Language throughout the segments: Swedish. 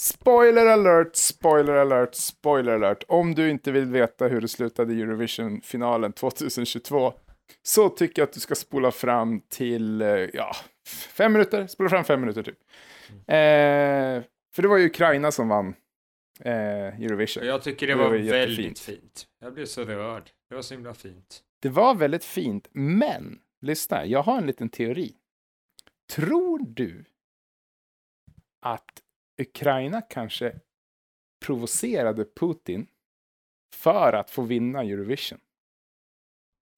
Spoiler alert, spoiler alert, spoiler alert. Om du inte vill veta hur det slutade i Eurovision-finalen 2022 så tycker jag att du ska spola fram till, eh, ja, fem minuter. Spola fram fem minuter typ. Eh, för det var ju Ukraina som vann eh, Eurovision. Jag tycker det, Det var, var väldigt fint. Jag blev så rörd. Det var så himla fint. Det var väldigt fint, men lyssna, jag har en liten teori. Tror du att Ukraina kanske provocerade Putin för att få vinna Eurovision?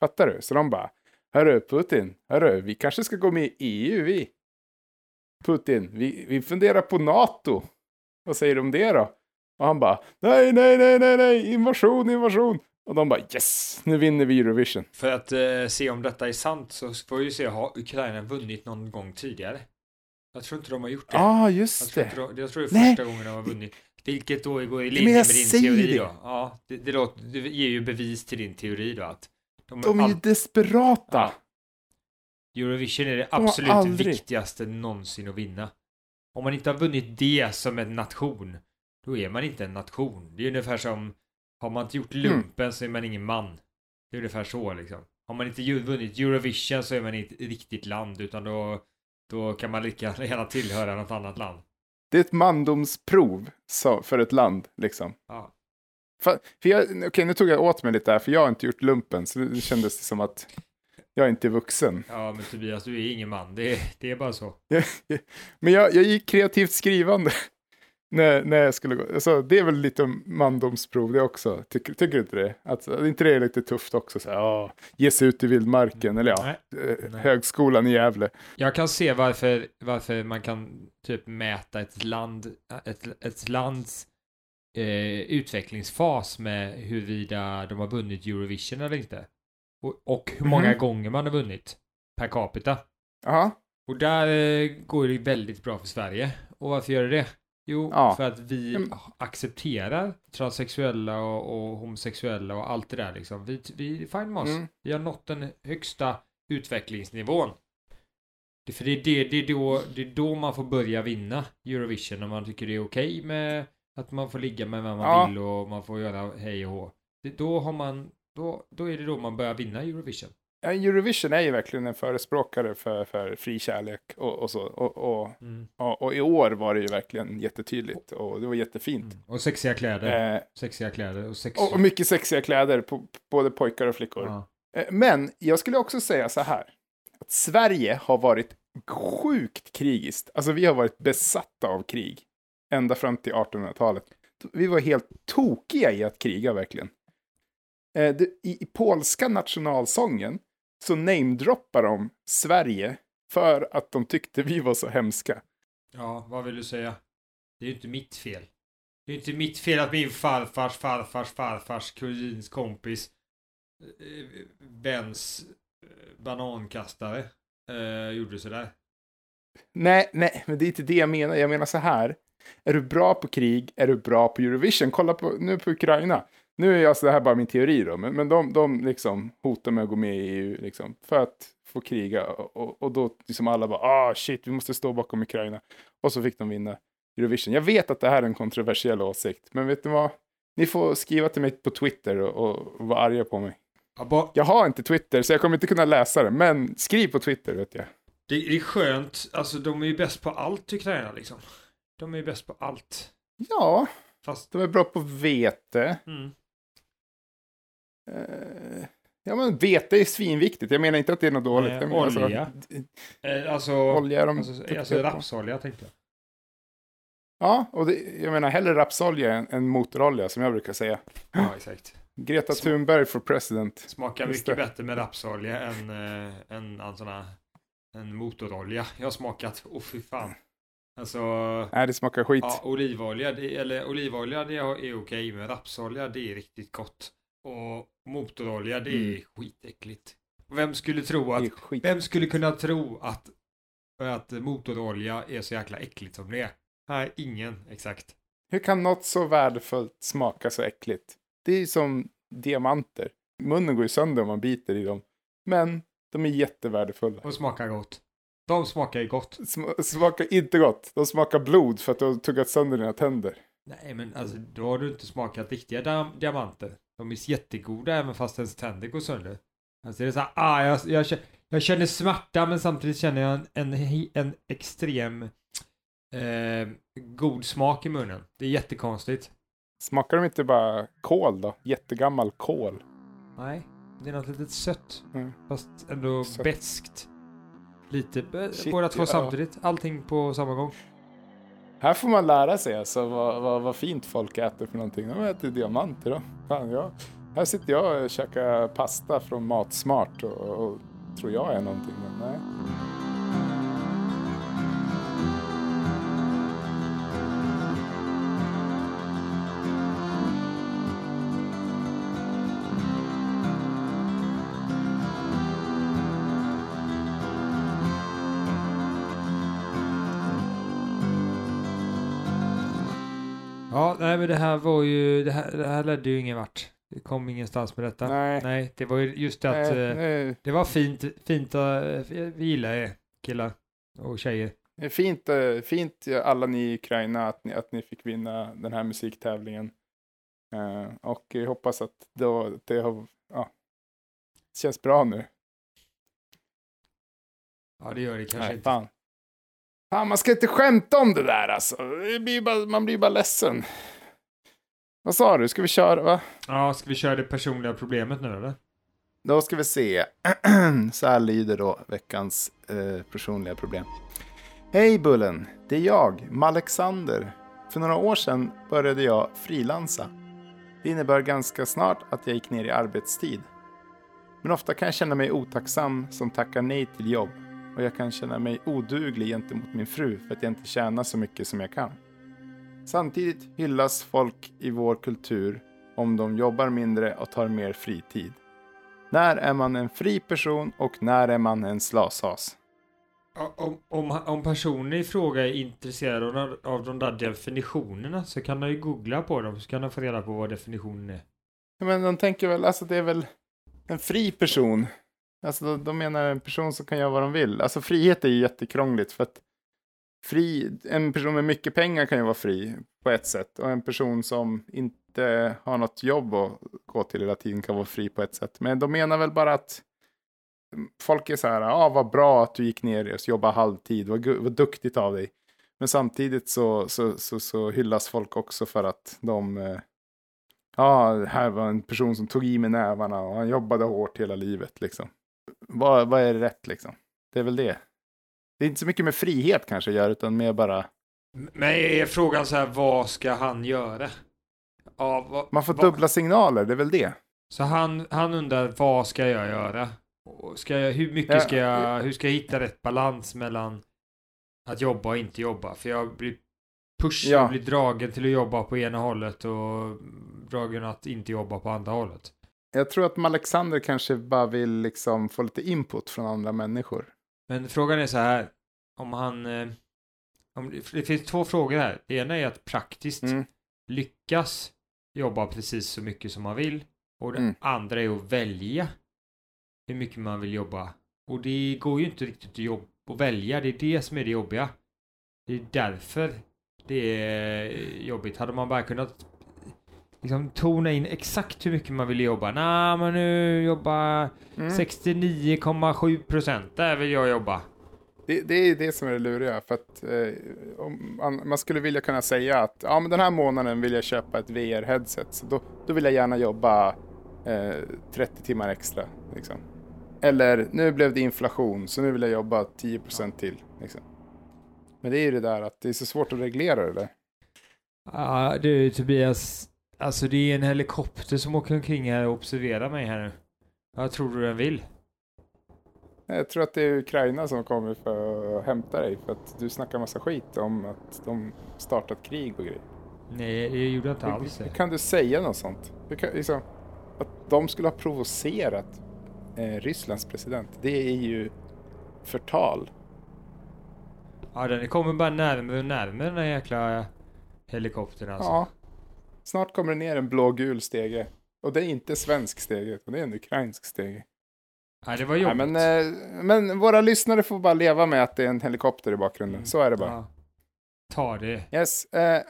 Fattar du? Så de bara, hörru Putin, hörru, vi kanske ska gå med i EU vi. Putin, vi, vi funderar på NATO. Vad säger du om det då? Och han bara, nej, nej, nej, nej, nej, invasion, invasion. Och de bara, yes, nu vinner vi Eurovision. För att eh, se om detta är sant så får vi ju se, har Ukraina vunnit någon gång tidigare? Jag tror inte de har gjort det. Ja, ah, jag, just tror det. inte de, jag tror det är Nej. första gången de har vunnit. Vilket då går i linje jag med din teori det. då. Ja, det, det, låter, det ger ju bevis till din teori då att de, De är ju all- desperata. Ja. Eurovision är det absolut aldrig- viktigaste någonsin att vinna. Om man inte har vunnit det som en nation, då är man inte en nation. Det är ungefär som, har man inte gjort Mm. lumpen så är man ingen man. Det är ungefär så liksom. Har man inte ju- vunnit Eurovision så är man inte ett riktigt land, utan då, då kan man lika gärna tillhöra något annat land. Det är ett mandomsprov för ett land, liksom. Ja. För, för jag, okej, nu tog jag åt mig lite här, för jag har inte gjort lumpen, så det kändes det som att jag inte är vuxen. Ja, men Tobias, du är ingen man. Det är, det är bara så. Men jag, jag gick kreativt skrivande när, när jag skulle gå. Alltså, det är väl lite mandomsprov det också. Tycker, tycker du inte det? Att, att inte det är lite tufft också? Så här, ja, ge sig ut i vildmarken, eller ja, Nej. eh, Nej. högskolan i Gävle. Jag kan se varför, varför man kan typ mäta ett land, ett, ett lands eh, utvecklingsfas med huruvida de har vunnit Eurovision eller inte. Och, och hur många Mhm. gånger man har vunnit per capita. Jaha, Och där eh, går det väldigt bra för Sverige. Och varför gör det det? Jo, Ja. för att vi Mm. accepterar transsexuella och, och homosexuella och allt det där liksom. Vi, vi är fine med oss. Mm. Vi har nått den högsta utvecklingsnivån. Det, för det är, det, det, är då, det är då man får börja vinna Eurovision, när man tycker det är okej med att man får ligga med vem man Ja. vill och man får göra hej och hå. Då har man, då, då är det då man börjar vinna Eurovision. Eurovision är ju verkligen en förespråkare för, för fri kärlek och, och så. Och, och, Mm. och, och i år var det ju verkligen jättetydligt och det var jättefint. Och sexiga kläder. Eh, Sexiga kläder och sex... och, mycket sexiga kläder på både pojkar och flickor. ja. Eh, Men jag skulle också säga så här. Att Sverige har varit sjukt krigiskt. Alltså vi har varit besatta av krig. Ända fram till 1800-talet. Vi var helt tokiga i att kriga verkligen. Eh, det, i, I polska nationalsången så namedroppar de Sverige för att de tyckte vi var så hemska. ja, vad vill du säga? Det är ju inte mitt fel. Det är inte mitt fel att min farfars farfars farfars kusins kompis eh, Bens eh, banankastare eh, gjorde sådär. Nej, nej, men det är inte det jag menar. Jag menar så här. Är du bra på krig, är du bra på Eurovision. Kolla på, nu på Ukraina. Nu är alltså det här bara min teori då, men, men de, de liksom hotar med att gå med i EU liksom, för att få kriga. Och, och, då liksom alla bara, ah shit, vi måste stå bakom Ukraina. Och så fick de vinna Eurovision. Jag vet att det här är en kontroversiell åsikt, men vet ni vad? Ni får skriva till mig på Twitter och, och, vara arga på mig. Jag har inte Twitter, så jag kommer inte kunna läsa det, men skriv på Twitter vet jag. det, det är skönt, alltså de är ju bäst på allt Ukraina liksom. De är ju bäst på allt. Ja, Fast, de är bra på vete. mm. Eh, ja, men vete är svinviktigt. Jag menar inte att det är något dåligt. Nej, Jag menar alltså, olja. eh, alltså, olja de alltså, alltså rapsolja tänkte jag. Ja, och det, jag menar hellre rapsolja än, än motorolja som jag brukar säga. Ja, exakt. Greta Thunberg for president. Smakar Just mycket det. bättre med rapsolja än, äh, än en sån här en motorolja. Jag har smakat, åh oh, fy fan. Alltså, Nej, det smakar skit. ja, olivolja, det, eller olivolja det är okej, men rapsolja det är riktigt gott. Och motorolja det är Mm. skitäckligt. Vem skulle tro att, vem skulle kunna tro att, att motorolja är så jäkla äckligt som det är? Nej, ingen, exakt. Hur kan något så värdefullt smaka så äckligt? Det är ju som diamanter. Munnen går ju sönder om man biter i dem. Men de är jättevärdefulla. Och smakar gott. De smakar ju gott. Sm- smakar inte gott. De smakar blod för att du har tuggat sönder dina tänder. Nej, men alltså då har du inte smakat riktiga diam- diamanter. De är jättegoda även fast ens tänder går sönder. Alltså det är så här, ah, jag, jag, känner, jag känner smärta men samtidigt känner jag en, en, en extrem eh, god smak i munnen. Det är jättekonstigt. Smakar de inte bara kol då? Jättegammal kol. Nej, det är något litet sött. Mm. Fast ändå Sött. beskt. Lite, eh, Shit, båda två ja. samtidigt. Allting på samma gång. Här får man lära sig alltså vad, vad, vad fint folk äter för någonting. De äter diamanter då. Fan, jag, här sitter jag och käkar pasta från Matsmart och, och tror jag är någonting. Men nej. Nej men det här var ju, det här, det här ledde ju ingen vart. Det kom ingenstans med detta. Nej. Nej, det var ju just det att Nej, eh, nej. det var fint, fint, uh, vi gillar er killar och tjejer. Det är fint, eh, fint eh, alla ni i Ukraina att ni, att ni fick vinna den här musiktävlingen. Eh, och jag hoppas att då, det har, ja, det känns bra nu. Ja, det gör det kanske Nej, inte. fan. Fan, man ska inte skämta om det där alltså. Det blir bara, man blir bara ledsen. Vad sa du, ska vi köra va? Ja, ska vi köra det personliga problemet nu eller? Då ska vi se. Så här lyder då veckans eh, personliga problem. Hej Bullen, det är jag, Alexander. För några år sedan började jag frilansa. Det innebär ganska snart att jag gick ner i arbetstid. Men ofta kan jag känna mig otacksam som tackar nej till jobb. Och jag kan känna mig oduglig gentemot min fru för att jag inte tjänar så mycket som jag kan. Samtidigt hyllas folk i vår kultur om de jobbar mindre och tar mer fritid. När är man en fri person och när är man en slashas? Om, om, om personen i fråga är intresserad av, av de där definitionerna så kan han ju googla på dem så kan han få reda på vad definitionen är. Ja, men de tänker väl, alltså det är väl en fri person. Alltså de, de menar en person som kan göra vad de vill. Alltså frihet är ju jättekrångligt för att fri, en person med mycket pengar kan ju vara fri på ett sätt och en person som inte har något jobb att gå till hela tiden kan vara fri på ett sätt. Men de menar väl bara att folk är så här, ja ah, vad bra att du gick ner och jobbade halvtid, vad, vad duktigt av dig. Men samtidigt så, så, så, så hyllas folk också för att de eh, Ja, det här var en person som tog i med nävarna och han jobbade hårt hela livet liksom. Vad, vad är rätt liksom? Det är väl det. Det är inte så mycket med frihet kanske göra utan mer bara Men är frågan så här, vad ska han göra? Ja, vad, man får vad- dubbla signaler, det är väl det. Så han, han undrar, vad ska jag göra? Ska jag, hur mycket Ja, ska jag, hur ska jag hitta rätt balans mellan att jobba och inte jobba? För jag blir pushad Ja. blir dragen till att jobba på ena hållet och dragen att inte jobba på andra hållet. Jag tror att Alexander kanske bara vill liksom få lite input från andra människor. Men frågan är så här, om han... eh, Om, det finns två frågor här. Det ena är att praktiskt Mm. lyckas jobba precis så mycket som man vill. Och det Mm. andra är att välja hur mycket man vill jobba. Och det går ju inte riktigt att, jobb, att välja. Det är det som är det jobbiga. Det är därför det är jobbigt. Hade man bara kunnat liksom tona in exakt hur mycket man vill jobba. Nej, men nu jobba Mm. 69,7 procent. Där vill jag jobba. Det, det är det som är det luriga. För att, eh, om man, man skulle vilja kunna säga att ja, men den här månaden vill jag köpa ett VR-headset. Så då, då vill jag gärna jobba eh, 30 timmar extra. Liksom. Eller nu blev det inflation så nu vill jag jobba 10% till. Liksom. Men det är ju det där att det är så svårt att reglera det där. Ja, du Tobias. Alltså det är en helikopter som åker omkring här och observerar mig här nu. Vad tror du den vill? Jag tror att det är Ukraina som kommer för att hämta dig för att du snackar massa skit om att de startat krig och grejer. Nej, det gjorde jag inte alls det. kan du säga något sånt? Kan, liksom, att de skulle ha provocerat eh, Rysslands president, det är ju förtal. Ja, den kommer bara närmare och närmare den här jäkla helikoptern alltså. Ja. Snart kommer det ner en blå-gul stege. Och det är inte svensk stege, utan det är en ukrainsk stege. Nej, det var Nej, jobbigt. men, eh, men våra lyssnare får bara leva med att det är en helikopter i bakgrunden. Mm. Så är det bara. Ja. Ta det. Yes. Eh,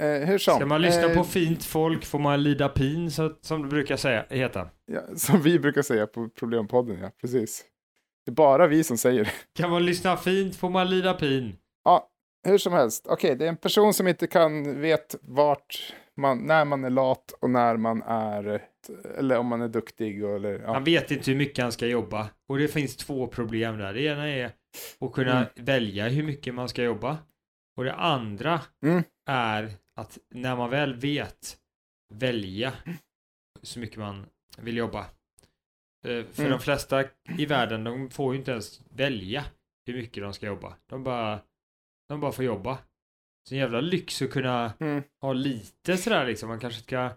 eh, hur som. Ska man lyssna eh, på fint folk får man lida pin, så, som det brukar säga, heta. Ja, som vi brukar säga på Problempodden, ja. Precis. Det är bara vi som säger det. Kan man lyssna fint får man lida pin. Hur som helst. Okej, det är en person som inte kan, vet vart man, när man är lat och när man är, eller om man är duktig och, eller, ja. Han vet inte hur mycket han ska jobba. Och det finns två problem där. Det ena är att kunna Mm. välja hur mycket man ska jobba. Och det andra Mm. är att när man väl vet välja så mycket man vill jobba. Eh, För Mm. de flesta i världen, de får ju inte ens välja hur mycket de ska jobba. De bara, de bara får jobba. Så jävla lyx att kunna Mm. ha lite sådär liksom. Man kanske ska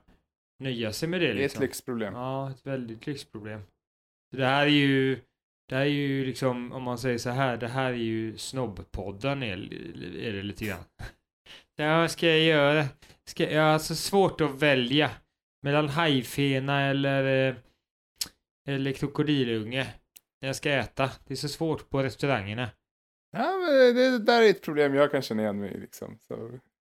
nöja sig med det Det är ett liksom. lyxproblem. Ja, ett väldigt lyxproblem. Så det här är ju, det här är ju liksom, om man säger så här, det här är ju snobbpodden är, är det lite grann. Ja, ska jag göra? Ska, jag har så svårt att välja mellan hajfena eller, eh, eller krokodilunge när jag ska äta. Det är så svårt på restaurangerna. Ja, men det, där är ett problem jag kan känna igen mig i, liksom. Så,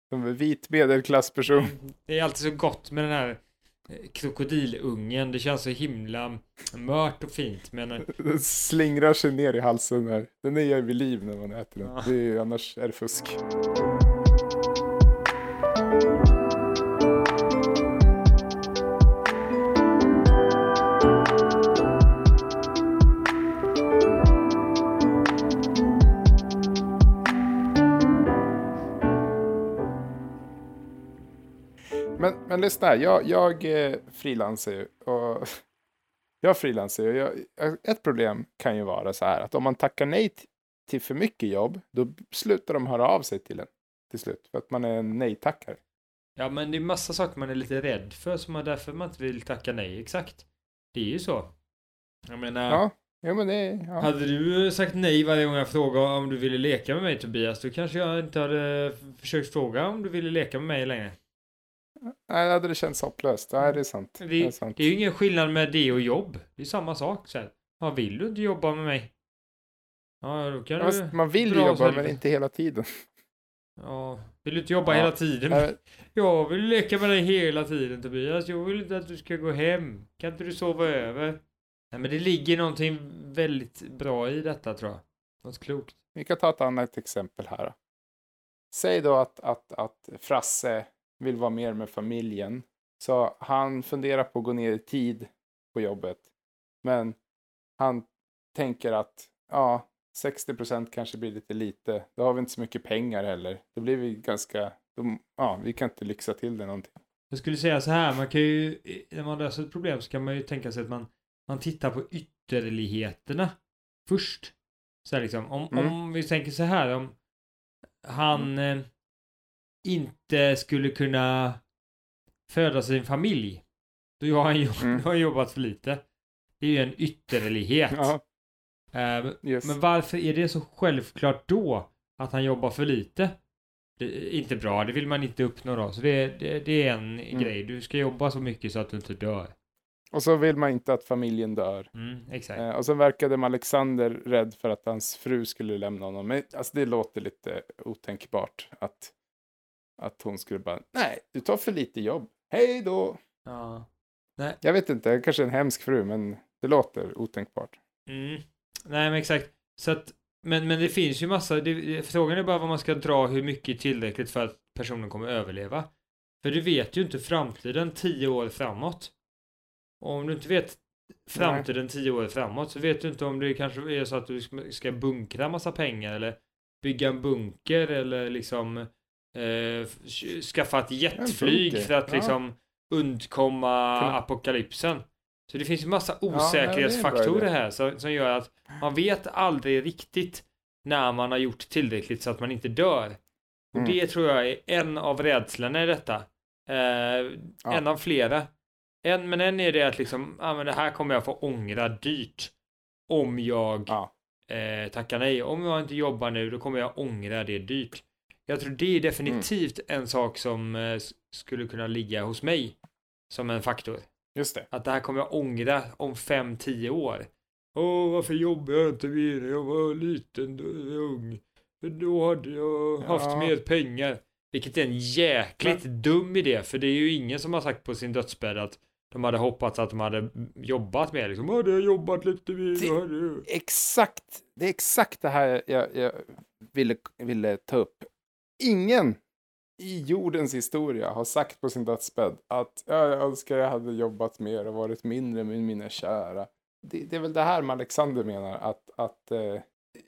som vit medelklassperson. Det är alltid så gott med den här eh, krokodilungen. Det känns så himla mört och fint. Men eh, Den slingrar sig ner i halsen där. Den är ju vid liv när man äter den. Ja. Det är annars är det fusk. Men, men lyssna jag, jag eh, frilansar ju. Och jag frilansar ju. Jag, ett problem kan ju vara så här att om man tackar nej till för mycket jobb, då slutar de höra av sig till en till slut. För att man är en nej-tackare. Ja, men det är massa saker man är lite rädd för som man därför man inte vill tacka nej. Exakt. Det är ju så. Jag menar, Ja, ja men det är... Ja. hade du sagt nej varje gång jag frågade om du ville leka med mig Tobias, då kanske jag inte hade försökt fråga om du ville leka med mig längre. Nej, det hade det känts hopplöst. Nej, det är sant. Det, Det är sant. det är ju ingen skillnad med det och jobb. Det är samma sak. Så här. Ja, vill du inte jobba med mig? Ja, då kan Ja, du... man vill ju jobba, men inte hela tiden. Ja, vill du inte jobba Ja. hela tiden? Äh, Jag vill leka med dig hela tiden Tobias. Jag vill inte att du ska gå hem. Kan inte du sova över? Nej, men det ligger någonting väldigt bra i detta tror jag. Något klokt. Vi kan ta ett annat exempel här. Säg då att, att, att Frasse vill vara mer med familjen. Så han funderar på att gå ner i tid på jobbet. Men han tänker att ja, 60 procent kanske blir lite lite. Då har vi inte så mycket pengar heller. Då blir vi ganska, då, ja, vi kan inte lyxa till det någonting. Jag skulle säga så här, man kan ju, när man löser ett problem så kan man ju tänka sig att man, man tittar på ytterligheterna först. Så här liksom, om, Mm. om vi tänker så här, om han eh, inte skulle kunna föda sin familj, då har han, ju, Mm. har han jobbat för lite. Det är ju en ytterlighet. Ja, Eh, yes. men varför är det så självklart då att han jobbar för lite? Det är inte bra, det vill man inte uppnå då. Så det, det, det är en Mm. grej. Du ska jobba så mycket så att du inte dör. Och så vill man inte att familjen dör. Mm, exakt. Eh, och så verkade Alexander rädd för att hans fru skulle lämna honom. Men alltså, det låter lite otänkbart att, att hon skulle bara, nej, du tar för lite jobb. Hej då! Ja. Jag vet inte, jag kanske är en hemsk fru, men det låter otänkbart. Mm. Nej, men exakt. Så att, men, men det finns ju massa, det, frågan är bara vad man ska dra hur mycket tillräckligt för att personen kommer överleva. För du vet ju inte framtiden tio år framåt. Och om du inte vet framtiden tio år framåt så vet du inte om det kanske är så att du ska- ska bunkra massa pengar eller bygga en bunker eller liksom eh, skaffa ett jetflyg för att ja. liksom undkomma Kunna- apokalypsen. Så det finns ju massa osäkerhetsfaktorer idé. här som, som gör att man vet aldrig riktigt när man har gjort tillräckligt så att man inte dör. Och Mm. det tror jag är en av rädslorna i detta. Eh, En av flera. En, men en är det att liksom, ja men det här kommer jag få ångra dyrt. Om jag Ja. eh, tackar nej. Om jag inte jobbar nu då kommer jag ångra det dyrt. Jag tror det är definitivt en sak som eh, skulle kunna ligga hos mig. Som en faktor. Just det. Att det här kommer jag ångra om 5-10 år. Åh, varför jobbade jag inte mer när jag var liten och ung? För då hade jag haft Ja. mer pengar. Vilket är en jäkligt dum idé, för det är ju ingen som har sagt på sin dödsbädd att de hade hoppats att de hade jobbat mer. Liksom, hade jag jobbat lite mer Det- då jag... Exakt, det är exakt det här jag, jag ville, ville ta upp. Ingen i jordens historia har sagt på sin dödsbädd att "Ja, jag önskar jag hade jobbat mer och varit mindre med mina kära. Det, det är väl det här med Alexander menar, att, att eh,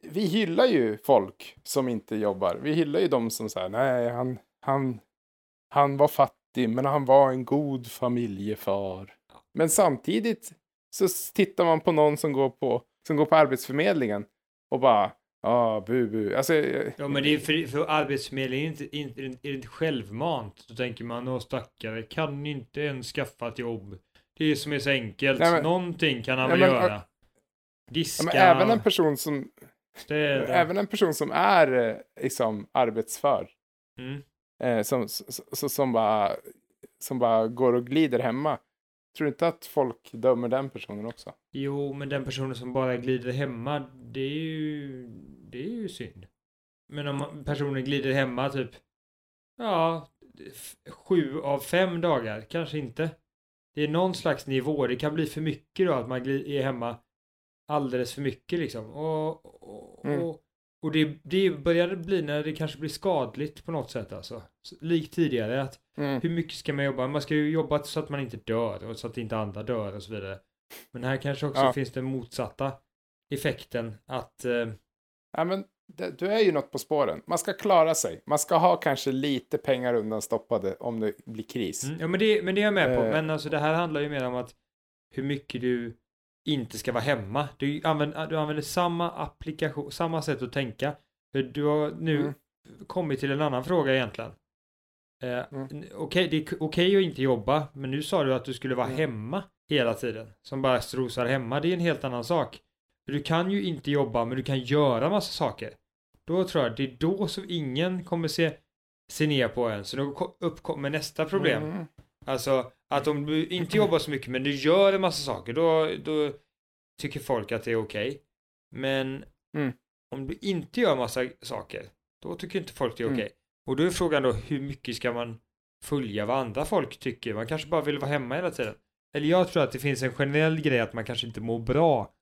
vi hyllar ju folk som inte jobbar. Vi hyllar ju de som säger nej, han, han, han var fattig, men han var en god familjefar. Men samtidigt så tittar man på någon som går på, som går på Arbetsförmedlingen och bara, ja, bu, bu. Alltså, eh, Ja, men det är för, för Arbetsförmedlingen är inte, inte, är det inte självmant. Då tänker man, åh stackare, kan inte ens skaffa ett jobb. Det är som är så enkelt. Nej, men- Någonting kan han Ja, väl men, göra. ja, Diska, men även en person som, städa. även en person som är eh, liksom arbetsför, Mm. eh, som, som, som, bara, som bara går och glider hemma. Tror du inte att folk dömer den personen också? Jo, men den personen som bara glider hemma, det är ju, det är ju synd. Men om personen glider hemma typ, ja, sju av fem dagar, kanske inte. Det är någon slags nivå, det kan bli för mycket då att man är hemma alldeles för mycket liksom. Och, och, Mm. och, och det, det börjar bli när det kanske blir skadligt på något sätt alltså. Så- Likt tidigare att Mm. hur mycket ska man jobba? Man ska ju jobba så att man inte dör och så att inte andra dör och så vidare. Men här kanske också Ja. finns den motsatta effekten att eh, Ja, men det, du är ju något på spåren. Man ska klara sig. Man ska ha kanske lite pengar undanstoppade om det blir kris. mm, ja men det, men det är jag med på. Eh. Men alltså det här handlar ju mer om att hur mycket du inte ska vara hemma. Du använder, du använder samma applikation, samma sätt att tänka. För du har nu Mm. kommit till en annan fråga egentligen. Eh, Mm. Okej, det är okej att inte jobba, men nu sa du att du skulle vara Mm. hemma hela tiden. Som bara strosar hemma, det är en helt annan sak. Du kan ju inte jobba, men du kan göra massa saker. Då tror jag det är då som ingen kommer se, se ner på en. Så då ko- uppkommer nästa problem. Mm. Alltså att om du inte jobbar så mycket men du gör en massa saker då, då tycker folk att det är okej. Men Mm. om du inte gör massa saker då tycker inte folk det är okej. Mm. Och då är frågan då hur mycket ska man följa vad andra folk tycker? Man kanske bara vill vara hemma hela tiden. Eller jag tror att det finns en generell grej att man kanske inte mår bra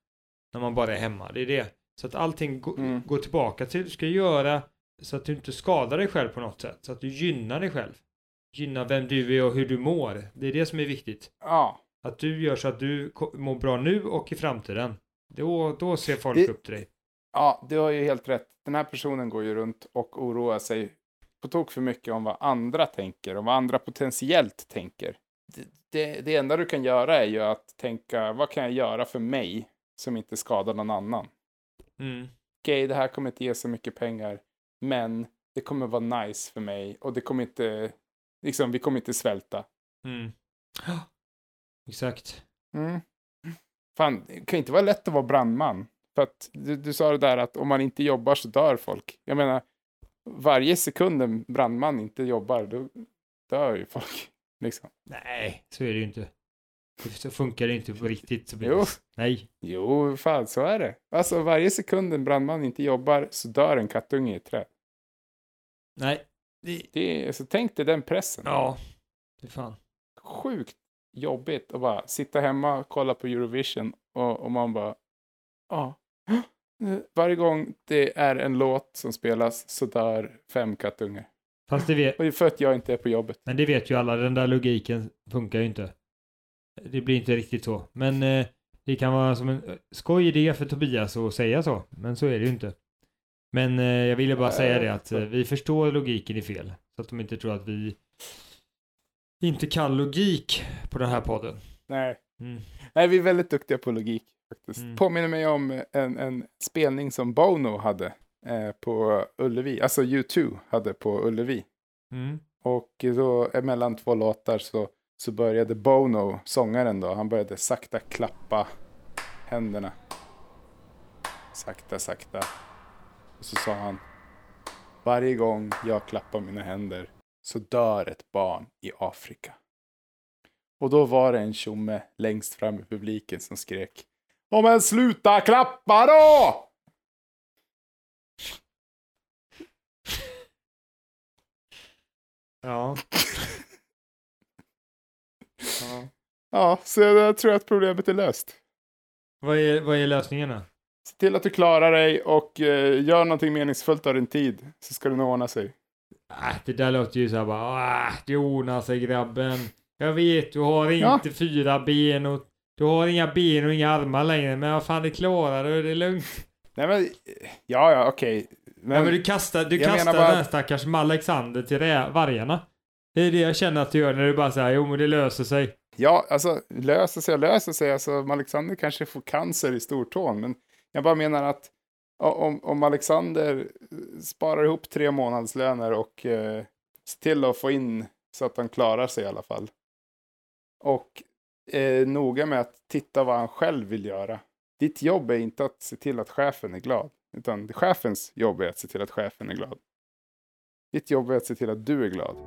när man bara är hemma. Det är det. Så att allting Mm. går tillbaka till du ska göra så att du inte skadar dig själv på något sätt. Så att du gynnar dig själv. Gynnar vem du är och hur du mår. Det är det som är viktigt. Ja, Att du gör så att du mår bra nu och i framtiden. Då, då ser folk Det- upp till dig. ja, du har ju helt rätt. Den här personen går ju runt och oroar sig på tok för mycket om vad andra tänker och vad andra potentiellt tänker. Det, det, det enda du kan göra är ju att tänka, vad kan jag göra för mig som inte skadar någon annan? Mm. Okej, det här kommer inte ge så mycket pengar, men det kommer vara nice för mig och det kommer inte, liksom, vi kommer inte svälta. Mm. Exakt. Mm. Fan, det kan inte vara lätt att vara brandman. För att du, du sa det där att om man inte jobbar så dör folk. Jag menar, varje sekund en brandman inte jobbar, då dör ju folk. Liksom. Nej, så är det ju inte. Så funkar det inte på riktigt. Så Jo. Nej. Jo, fan så är det. Alltså varje sekund en brandman inte jobbar så dör en kattunge i ett träd. Nej. Det... Det är, så tänk dig den pressen. Ja. Det är fan. Sjukt jobbigt att bara sitta hemma och kolla på Eurovision och, och man bara, ja. Varje gång det är en låt som spelas så dör fem kattungar. Fast det vet, Och det är för att jag inte är på jobbet. men det vet ju alla. Den där logiken funkar ju inte. Det blir inte riktigt så. Men eh, det kan vara som en eh, skoj idé för Tobias att säga så. Men så är det ju inte. Men eh, jag ville bara säga det att eh, vi förstår logiken i fel. Så att de inte tror att vi inte kan logik på den här podden. Nej. Mm. Nej, vi är väldigt duktiga på logik. faktiskt. Mm. Påminner mig om en, en spelning som Bono hade eh, på Ullevi. Alltså U2 hade på Ullevi. Mm. Och då mellan två låtar så, så började Bono, sångaren då, han började sakta klappa händerna. Sakta, sakta. Och så sa han. Varje gång jag klappar mina händer så dör ett barn i Afrika. Och då var det en tjomme längst fram i publiken som skrek. Ja men sluta klappa då! Ja. ja. Ja, så jag tror att problemet är löst. Vad är, vad är lösningen då? Se till att du klarar dig och eh, gör någonting meningsfullt av din tid, så ska det nog ordna sig. Äh, det där låter ju såhär bara, äh, det ordnar sig grabben. Jag vet, du har Ja. inte fyra ben och du har inga ben och inga armar längre, men vad fan det klarar du, det är lugnt. Nej men, ja ja okej. Men, Ja, men du kastar, du kastar bara- den här stackars Alexander till vargarna. Det är det jag känner att du gör när du bara säger jo men det löser sig. Ja, alltså löser sig och löser sig. Alltså, Alexander kanske får cancer i stortån, men jag bara menar att om, om Alexander eh, sparar ihop tre månadslöner och eh, ser till att få in så att han klarar sig i alla fall. Och är noga med att titta vad han själv vill göra. Ditt jobb är inte att se till att chefen är glad, utan chefens jobb är att se till att chefen är glad. Ditt jobb är att se till att du är glad.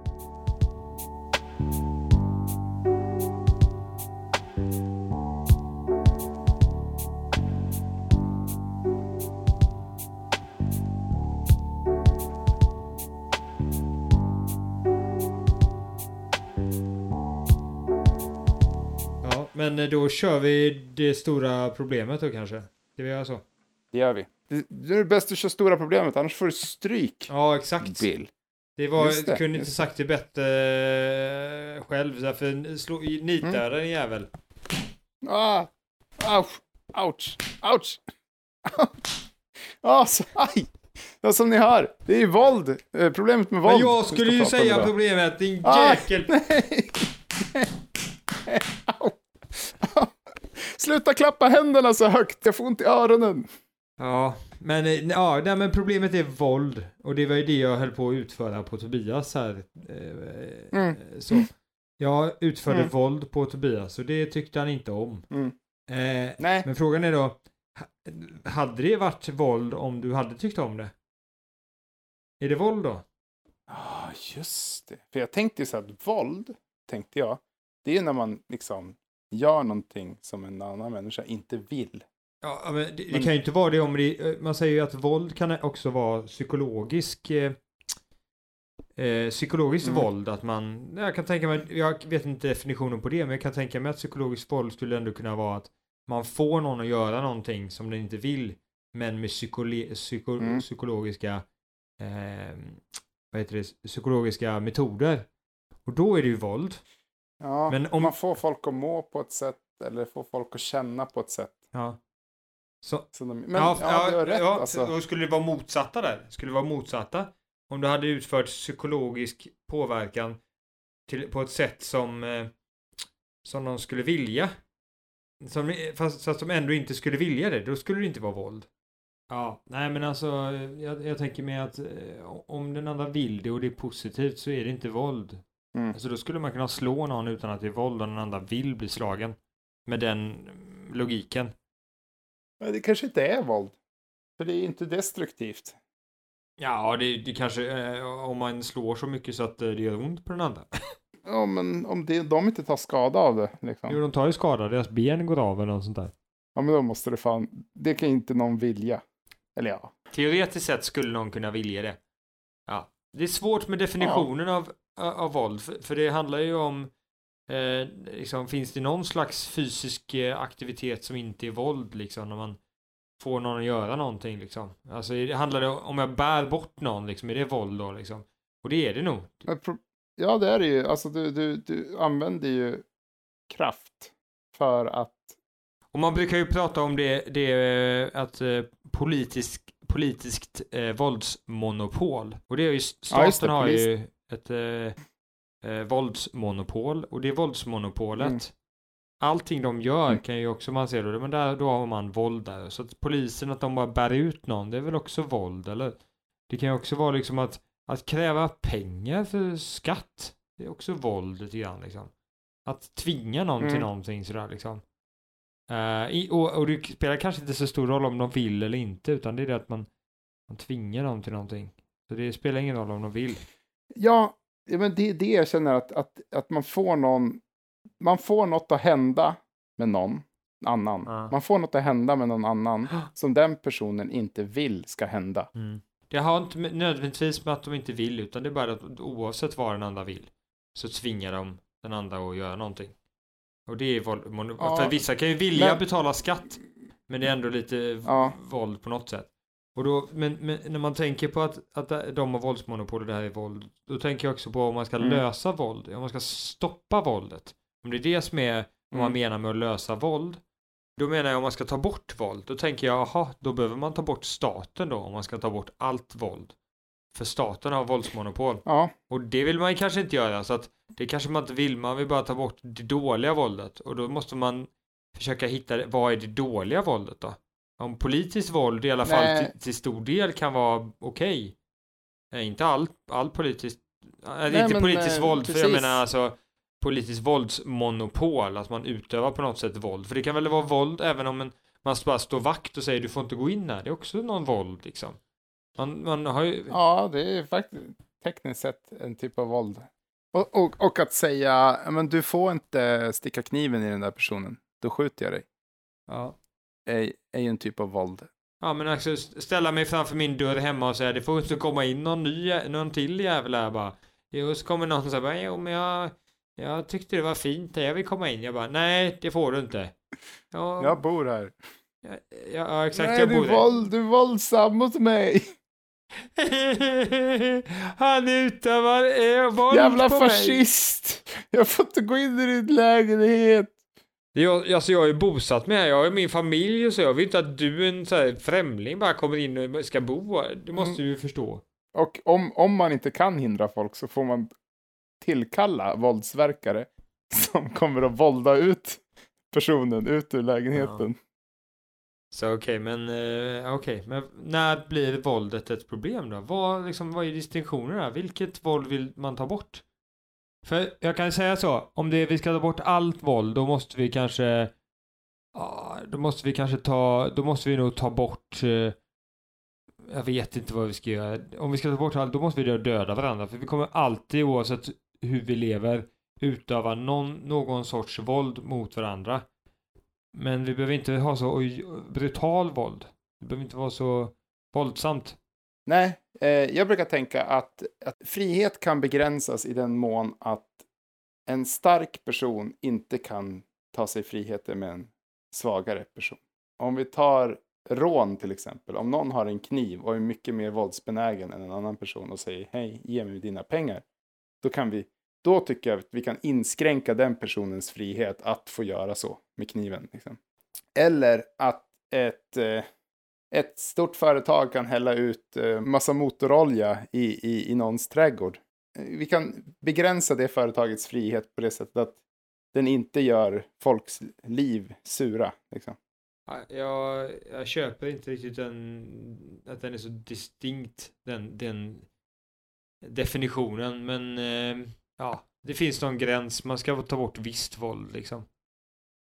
Men då kör vi det stora problemet då kanske. Ska vi göra så? Det gör vi. Det, det är bäst att köra stora problemet, annars får du stryk. Ja, exakt. Bill. Det var, Just det, kunde inte sagt det bättre eh, själv, därför slå, nita Mm. den jävel. Ah, ouch, ouch, ouch. ah, så, aj. Ja, som ni hör, det är ju våld. Eh, Problemet med våld. Men jag skulle ju säga problemet, din Aj. jäkel. Nej. Sluta klappa händerna så högt, jag får ont i öronen. Ja, men, eh, ja, nej, men problemet är våld. Och det var ju det jag höll på att utföra på Tobias här. Eh, Mm. Så. Jag utförde Mm. våld på Tobias och det tyckte han inte om. Mm. Eh, Nej, men frågan är då, ha- hade det varit våld om du hade tyckt om det? Är det våld då? ah, just det. För jag tänkte ju så att våld, tänkte jag, det är när man liksom gör någonting som en annan människa inte vill. Ja, men det, det Men- kan ju inte vara det om det, eh, man säger ju att våld kan också vara psykologisk eh, eh, psykologiskt Mm. våld, att man, jag kan tänka mig, jag vet inte definitionen på det, men jag kan tänka mig att psykologiskt våld skulle ändå kunna vara att man får någon att göra någonting som den inte vill, men med psykole, psyko, Mm. psykologiska, eh, vad heter det, psykologiska metoder. Och då är det ju våld. Ja, Men om- man får folk att må på ett sätt eller får folk att känna på ett sätt. Ja. Så, Så de, men ja, ja, du har rätt. ja, alltså. då skulle det vara motsatta där. Skulle det vara motsatta. Om du hade utfört psykologisk påverkan till, på ett sätt som, eh, som de skulle vilja. Som, fast så att de ändå inte skulle vilja det, då skulle det inte vara våld. Ja, nej men alltså, jag, jag tänker mig att eh, om den andra vill det och det är positivt så är det inte våld. Mm. Alltså då skulle man kunna slå någon utan att det är våld och den andra vill bli slagen. Med den logiken. Men det kanske inte är våld. För det är inte destruktivt. Ja, det, det kanske, eh, om man slår så mycket så att eh, det gör ont på den andra. Ja, men om det, de inte tar skada av det. Liksom. Jo, de tar ju skada, deras ben går av eller något sånt där. Ja, men då måste det fan. Det kan inte någon vilja. Eller ja. Teoretiskt sett skulle någon kunna vilja det. Ja. Det är svårt med definitionen av, av våld, för, för det handlar ju om eh, liksom, finns det någon slags fysisk eh, aktivitet som inte är våld, liksom, när man får någon att göra någonting, liksom. Alltså, det handlar det om jag bär bort någon, liksom, är det våld då, liksom? Och det är det nog. Ja, det är det ju. Alltså, du, du, du använder ju kraft för att. Och man brukar ju prata om det, det eh, att eh, politisk, politiskt eh, våldsmonopol. Och det är ju, staten Ja, det, har ju ett eh, eh, våldsmonopol. Och det våldsmonopolet, Mm. allting de gör Mm. kan ju också man se då, men där, då har man våld där. Så att polisen, att de bara bär ut någon, det är väl också våld, eller? Det kan ju också vara liksom att, att kräva pengar för skatt, det är också våld lite grann liksom. Att tvinga någon till Mm. någonting sådär liksom. Eh, i, och, och det spelar kanske inte så stor roll om de vill eller inte, utan det är det att man, man tvingar dem till någonting. Så det spelar ingen roll om de vill. Ja, men det är det jag känner att, att, att man får någon. Man får något att hända med någon. annan. Ja. Man får något att hända med någon annan som den personen inte vill ska hända. Mm. Det har inte nödvändigtvis med att de inte vill, utan det är bara att oavsett vad den andra vill så tvingar de den andra att göra någonting. Och det är våld. Ja. Vissa kan ju vilja Men- betala skatt, men det är ändå lite Ja. våld på något sätt. Och då, men, men när man tänker på att, att de har våldsmonopol och det här är våld, då tänker jag också på om man ska Mm. lösa våld, om man ska stoppa våldet. Om det är det som är vad man Mm. menar med att lösa våld, då menar jag om man ska ta bort våld, då tänker jag, jaha, då behöver man ta bort staten då, om man ska ta bort allt våld. För staten har våldsmonopol. Ja, Och det vill man kanske inte göra, så att det kanske man inte vill, man vill bara ta bort det dåliga våldet. Och då måste man försöka hitta, vad är det dåliga våldet då? Om politiskt våld i alla fall Nej. till, till stor del kan vara okej. Eh, inte allt, all politiskt, äh, Nej, inte men, politiskt eh, våld, för jag precis. menar alltså politiskt våldsmonopol, att man utövar på något sätt våld. För det kan väl vara våld även om en, man bara står vakt och säger du får inte gå in här, det är också någon våld liksom. Man, man har ju, ja, det är faktiskt tekniskt sett en typ av våld. Och, och, och att säga, "Ja, men du får inte sticka kniven i den där personen, då skjuter jag dig, ja. Är, är ju en typ av våld. Ja men alltså ställa mig framför min dörr hemma och säga det får inte komma in någon ny, någon till jävel här bara. Jo, så kommer någon som säger jo men jag, jag tyckte det var fint jag vill komma in. Jag bara, nej det får du inte. Ja, Jag bor här. ja, ja exakt, Nej, jag bor är där. våld, du är våldsam mot mig. Han utövar eh, våld Jävla på mig. fascist. Jag får inte gå in i din lägenhet. Jag, alltså jag är bosatt med här, jag har min familj och så, jag vill inte att du en så här främling bara kommer in och ska bo här. Det måste Mm. du förstå. Och om, om man inte kan hindra folk så får man tillkalla våldsverkare som kommer att vålda ut personen ut ur lägenheten. Så okej, men eh, okej, men när blir våldet ett problem då? Vad, liksom, vad är distinktionen här? Vilket våld vill man ta bort? För jag kan säga så, om det, vi ska ta bort allt våld, då måste vi kanske, då måste vi kanske ta, då måste vi nog ta bort, eh, jag vet inte vad vi ska göra. Om vi ska ta bort allt, då måste vi döda varandra, för vi kommer alltid, oavsett hur vi lever, utöva någon, någon sorts våld mot varandra. Men vi behöver inte ha så oj, brutal våld. Det behöver inte vara så våldsamt. Nej, eh, jag brukar tänka att, att frihet kan begränsas i den mån att en stark person inte kan ta sig friheter med en svagare person. Om vi tar rån till exempel. Om någon har en kniv och är mycket mer våldsbenägen än en annan person och säger hej, ge mig dina pengar. Då kan vi, då tycker jag att vi kan inskränka den personens frihet att få göra så med kniven. Liksom. Eller att ett, eh, ett stort företag kan hälla ut eh, massa motorolja i, i, i någons trädgård. Eh, vi kan begränsa det företagets frihet på det sättet att den inte gör folks liv sura. Liksom. Jag, jag köper inte riktigt den, att den är så distinkt, den, den definitionen. Men eh, ja, det finns någon gräns. Man ska ta bort visst våld liksom.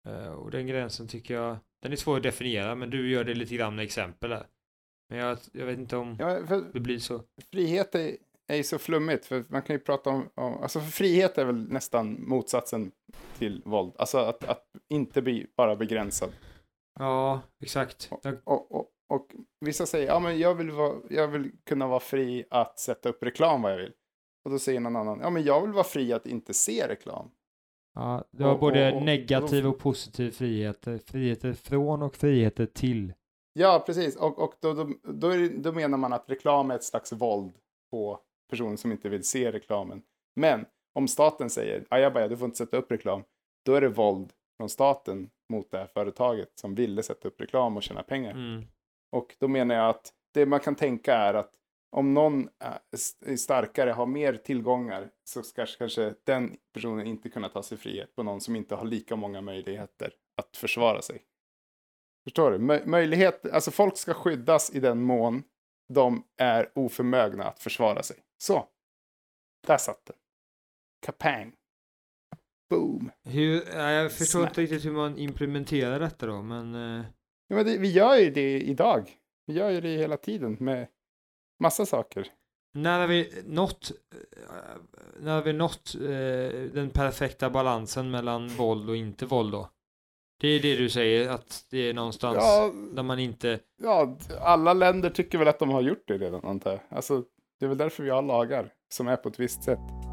Eh, och den gränsen tycker jag, den är svår att definiera, men du gör det lite grann med exempel här. Men jag, jag vet inte om Ja, det blir så. frihet är, är ju så flummigt, för man kan ju prata om, om alltså frihet är väl nästan motsatsen till våld. Alltså att, att inte bli bara begränsad. Ja, exakt. Och, och, och vissa säger, ja men jag vill, vara, jag vill kunna vara fri att sätta upp reklam vad jag vill. Och då säger någon annan, ja men jag vill vara fri att inte se reklam. Ja, det var Och- både och- och- negativ och positiv friheter. Friheter från och friheter till. Ja, precis. Och, och då, då, då, det, då menar man att reklam är ett slags våld på personer som inte vill se reklamen. Men om staten säger, ajabaja, du får inte sätta upp reklam, då är det våld från staten mot det här företaget som ville sätta upp reklam och tjäna pengar. Mm. Och då menar jag att det man kan tänka är att om någon är är starkare, har mer tillgångar, så ska kanske den personen inte kunna ta sig frihet på någon som inte har lika många möjligheter att försvara sig. Förstår du? Mö- möjlighet, alltså folk ska skyddas i den mån de är oförmögna att försvara sig. Så. Där satt den. Kapang. Boom. Hur, ja, jag förstår Snack. inte riktigt hur man implementerar detta då, men eh, Ja, men det, vi gör ju det idag. Vi gör ju det hela tiden med massa saker. när har vi nått, eh, när har vi nått eh, den perfekta balansen mellan våld och inte våld då? Det är det du säger, att det är någonstans Ja, där man inte... ja, alla länder tycker väl att de har gjort det redan, antar jag. Alltså, det är väl därför vi har lagar som är på ett visst sätt.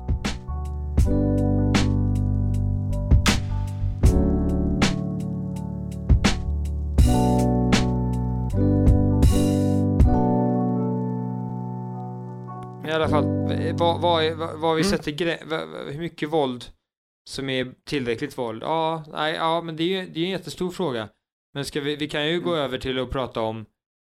Vad, vad, vad, vad vi Mm. sätter hur mycket våld som är tillräckligt våld? Ja, nej, ja, men det är ju det är en jättestor fråga. Men ska vi, vi kan ju gå Mm. över till att prata om,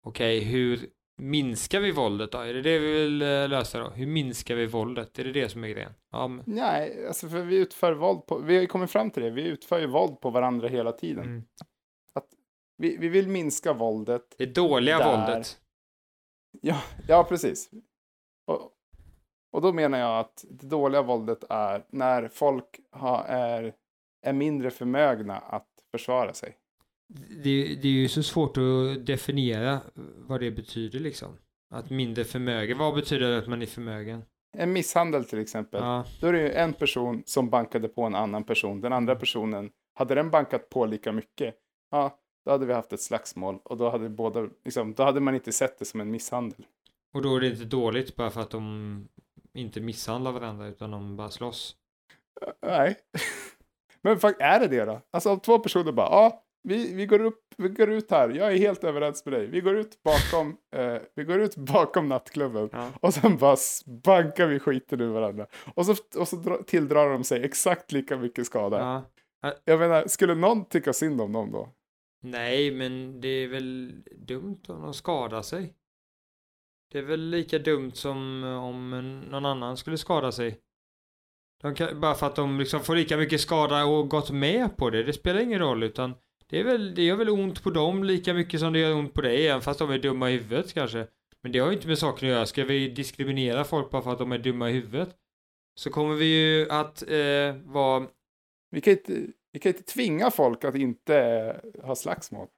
okej, hur minskar vi våldet då? Är det det vi vill eh, lösa då? Hur minskar vi våldet? Är det det som är grejen? Ja, men, Nej, alltså för vi utför våld på, vi har ju kommit fram till det, vi utför ju våld på varandra hela tiden. mm. Vi, vi vill minska våldet. Det dåliga Där. våldet. Ja, ja precis. Och, och då menar jag att det dåliga våldet är när folk har, är, är mindre förmögna att försvara sig. Det, det är ju så svårt att definiera vad det betyder liksom. Att mindre förmögen, vad betyder det att man är förmögen? En misshandel till exempel. Ja, Då är det ju en person som bankade på en annan person. Den andra personen, hade den bankat på lika mycket, ja, då hade vi haft ett slagsmål. Och då hade, båda, liksom, då hade man inte sett det som en misshandel. och då är det inte dåligt bara för att de inte misshandlar varandra utan de bara slåss. Nej. Men är det det då? Alltså om två personer bara, ja, vi, vi, går upp, vi går ut här, jag är helt överens med dig. Vi går ut bakom, eh, vi går ut bakom nattklubben Ja. och sen bara bankar vi skiten ur varandra. Och så, och så dra, tilldrar de sig exakt lika mycket skada. Ja. Jag menar, skulle någon tycka synd om dem då? Nej, men det är väl dumt om de skadar sig. Det är väl lika dumt som eh, om någon annan skulle skada sig. De kan, bara för att de liksom får lika mycket skada och gått med på det, det spelar ingen roll utan det, är väl, det gör väl ont på dem lika mycket som det gör ont på dig, även fast de är dumma i huvudet kanske. Men det har ju inte med saken att göra. Ska vi diskriminera folk bara för att de är dumma i huvudet? Så kommer vi ju att eh, vara... Vi kan, inte, vi kan inte tvinga folk att inte eh, ha slagsmål.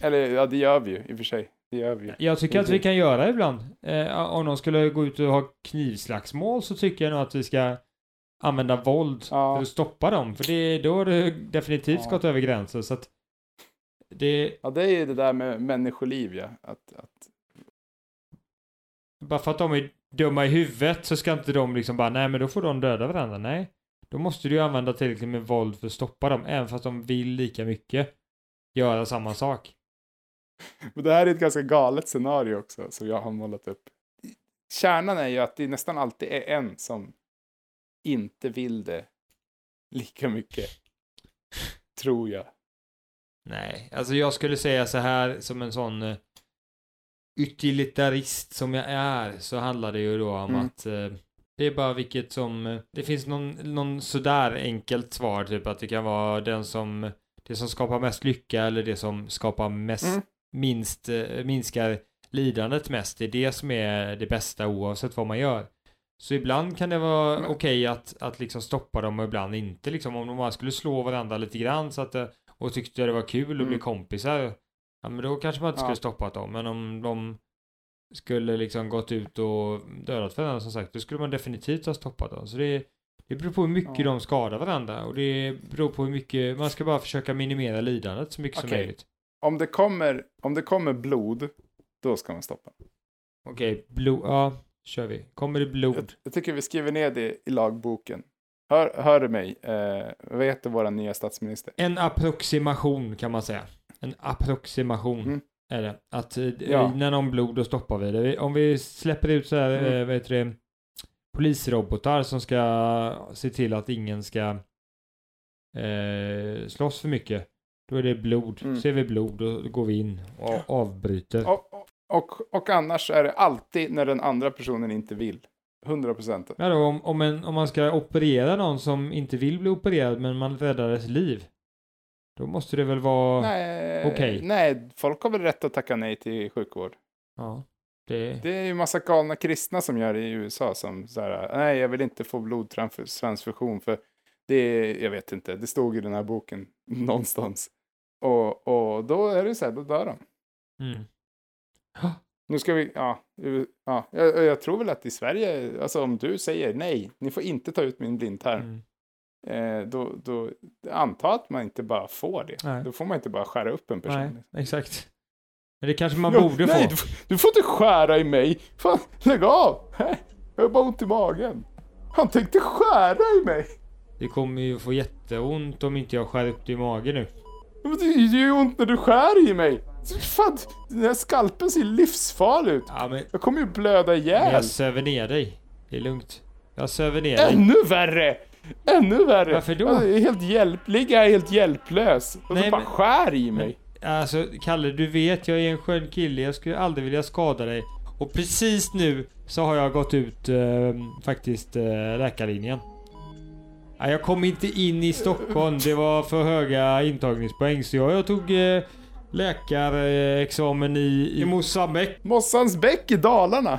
Eller ja, det gör vi ju i och för sig. Det gör vi ju. Jag tycker att vi kan göra ibland. Eh, om någon skulle gå ut och ha knivslagsmål så tycker jag nog att vi ska använda våld Ja. för att stoppa dem. För det, då har det definitivt Ja. gått över gränsen. Så att det, Ja, det är ju det där med människoliv, ja. Att, att, bara för att de är dumma i huvudet så ska inte de liksom bara, nej men då får de döda varandra. Nej. Då måste du ju använda tillräckligt med våld för att stoppa dem, även fast de vill lika mycket göra samma sak. Men det här är ett ganska galet scenario också som jag har målat upp. Kärnan är ju att det nästan alltid är en som inte vill det lika mycket. Tror jag. Nej, alltså jag skulle säga så här som en sån uh, utilitarist som jag är så handlar det ju då om Mm. att eh, det är bara vilket som, eh, det finns någon, någon sådär enkelt svar typ att det kan vara den som, det som skapar mest lycka eller det som skapar mest, Mm. Minst, eh, minskar lidandet mest. Det är det som är det bästa oavsett vad man gör. Så ibland kan det vara okej att, att liksom stoppa dem och ibland inte liksom om de bara skulle slå varandra lite grann så att det, och tyckte det var kul att bli Mm. kompisar. Ja men då kanske man inte skulle Ja. stoppat dem. Men om de skulle liksom gått ut och dödat varandra som sagt, då skulle man definitivt ha stoppat dem. Så det, det beror på hur mycket Ja. de skadar varandra och det beror på hur mycket, man ska bara försöka minimera lidandet så mycket som Okej. möjligt. Om det kommer, om det kommer blod, då ska man stoppa. Okej, blod, ja, kör vi. Kommer det blod? Jag, jag tycker vi skriver ner det i lagboken. Hör, hör du mig? Eh, vad heter vår nya statsminister? En approximation kan man säga. En approximation Mm. är det. Att eh, Ja. när någon blod då stoppar vi det. Om vi släpper ut så här, Mm. eh, vad heter det, polisrobotar som ska se till att ingen ska eh, slåss för mycket. Då är det blod. Mm. Ser vi blod då går vi in och avbryter. Och, och, och, annars är det alltid när den andra personen inte vill. 100 procent. Ja då, om, om, en, om man ska operera någon som inte vill bli opererad men man räddar dess liv. Då måste det väl vara... Nej, Okej. nej, folk har väl rätt att tacka nej till sjukvård. Ja. Det... Det är ju massa galna kristna som gör det i USA som så här, nej jag vill inte få blodtransfusion för det är, jag vet inte, det stod i den här boken någonstans. Och, och då är det så här, då dör de. Mm. Nu ska vi, ja, ja jag, jag tror väl att i Sverige, alltså om du säger nej, ni får inte ta ut min blindtarm. Mm. eh, då, då anta att man inte bara får det. Nej. Då får man inte bara skära upp en person. Nej, exakt. Men det kanske man Ja, borde nej, få. Du, du får inte skära i mig. Fan, lägg av. Jag har bara ont i magen. Han tänkte skära i mig. Det kommer ju få jätteont om inte jag skär upp det i magen nu. Men Det gör ju ont när du skär i mig. Fan, den här skalpen ser livsfarlig ut. Ja men Jag kommer ju blöda men ihjäl. jag söver ner dig. Det är lugnt. Jag söver ner dig. Ännu värre! Ännu värre! Varför då? Alltså, jag är helt hjälp... Ligger jag helt hjälplös. Och Nej, så bara men- skär i mig. Alltså Kalle, du vet jag är en skön kille. Jag skulle aldrig vilja skada dig. Och precis nu så har jag gått ut eh, faktiskt eh, läkarlinjen. Ja, jag kom inte in i Stockholm. Det var för höga intagningspoäng. Så jag, jag tog eh, läkarexamen i, i Mosambik Mossans bäck i Dalarna.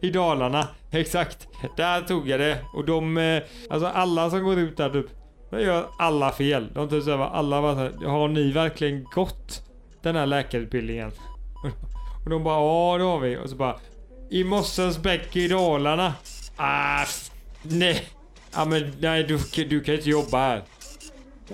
i Dalarna. Exakt. Där tog jag det. Och de, eh, alltså alla som går ut där typ, de gör alla fel. De typ såhär, alla bara såhär, har ni verkligen gått den här läkarutbildningen? Och de bara, ja det har vi. Och så bara, i Mossens bäck i Dalarna. Ah, nej. Ja men nej du, du kan inte jobba här.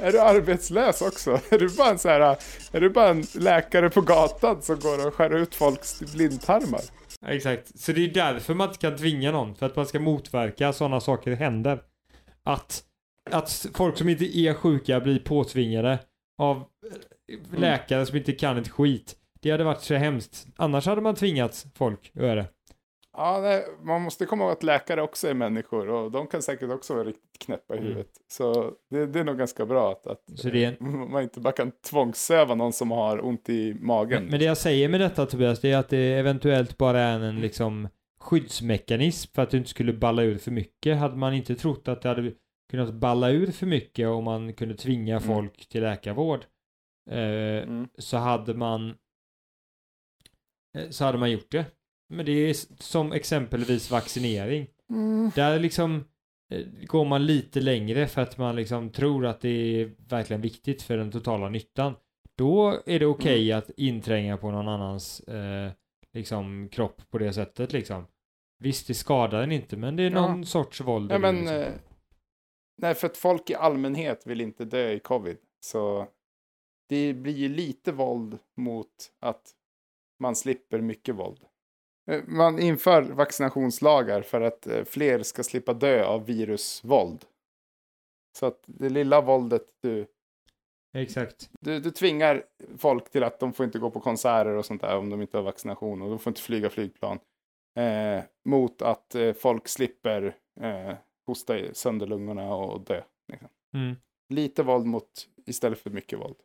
Är du arbetslös också? Är du bara en så här, är du bara en läkare på gatan som går och skär ut folks blindtarmar? Exakt. Så det är därför man inte kan tvinga någon. För att man ska motverka sådana saker händer. Att, att folk som inte är sjuka blir påtvingade av eh, läkare som inte kan ett skit. Det hade varit så hemskt. Annars hade man tvingat folk att göra det. Ja, nej, man måste komma ihåg att läkare också är människor och de kan säkert också vara riktigt knäppa i Mm. huvudet. Så det, det är nog ganska bra att, att är- man inte bara kan tvångssöva någon som har ont i magen. Men, men det jag säger med detta Tobias, det är att det eventuellt bara är en liksom skyddsmekanism för att du inte skulle balla ur för mycket. Hade man inte trott att det hade kunnat balla ur för mycket om man kunde tvinga Mm. folk till läkarvård. Eh, Mm. så hade man eh, så hade man gjort det. Men det är som exempelvis vaccinering. Mm. Där liksom eh, går man lite längre för att man liksom tror att det är verkligen viktigt för den totala nyttan. Då är det okej att intränga på någon annans eh, liksom kropp på det sättet liksom. Visst, det skadar den inte, men det är Ja. någon sorts våld. Ja, men, liksom. eh, nej, för att folk i allmänhet vill inte dö i covid. Så det blir ju lite våld mot att man slipper mycket våld. Eh, Man inför vaccinationslagar för att eh, fler ska slippa dö av virusvåld. Så att det lilla våldet du, Exakt. du, du tvingar folk till att de får inte gå på konserter och sånt där om de inte har vaccination och de får inte flyga flygplan. Eh, mot att eh, folk slipper eh, hosta sönder lungorna och dö. Liksom. Mm. Lite våld mot istället för mycket våld.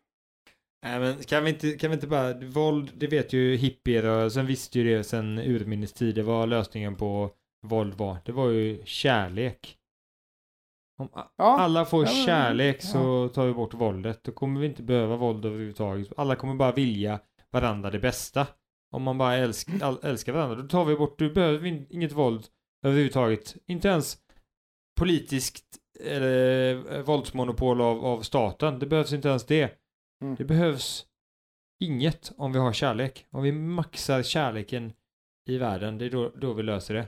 Nej men kan vi inte, kan vi inte bara, våld, det vet ju hippierörelsen visste ju det sen urminnes tider vad lösningen på våld var. Det var ju kärlek. Om Ja, alla får Ja, kärlek ja. så tar vi bort våldet. Då kommer vi inte behöva våld överhuvudtaget. Alla kommer bara vilja varandra det bästa. Om man bara älsk, älskar varandra, då tar vi bort, du behöver in- inget våld överhuvudtaget. Inte ens politiskt eller eh, våldsmonopol av, av staten. Det behövs inte ens det. Mm. Det behövs inget om vi har kärlek. Om vi maxar kärleken i världen, det är då, då vi löser det.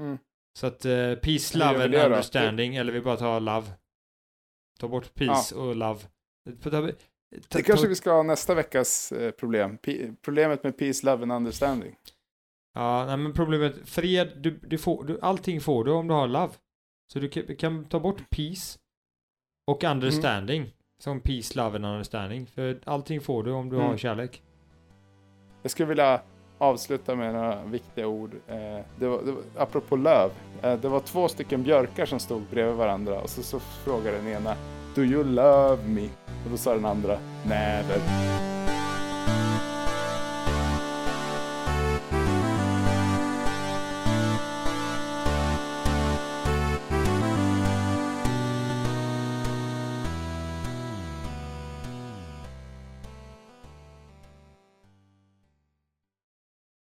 Mm. Så att eh, peace, love and understanding, eller vi bara tar love. Ta bort peace och love. Ta, ta, det kanske vi ska ha nästa veckas eh, problem. P- problemet med peace, love and understanding. Ja, nej men problemet, fred, du, du får, du, allting får du om du har love. Så du kan, kan ta bort peace och understanding. Som peace, love and understanding. För allting får du om du Mm. har kärlek. Jag skulle vilja avsluta med några viktiga ord. Eh, det var, det var, apropå löv. Eh, det var två stycken björkar som stod bredvid varandra och så, så frågade den ena Do you love me? Och då sa den andra Never.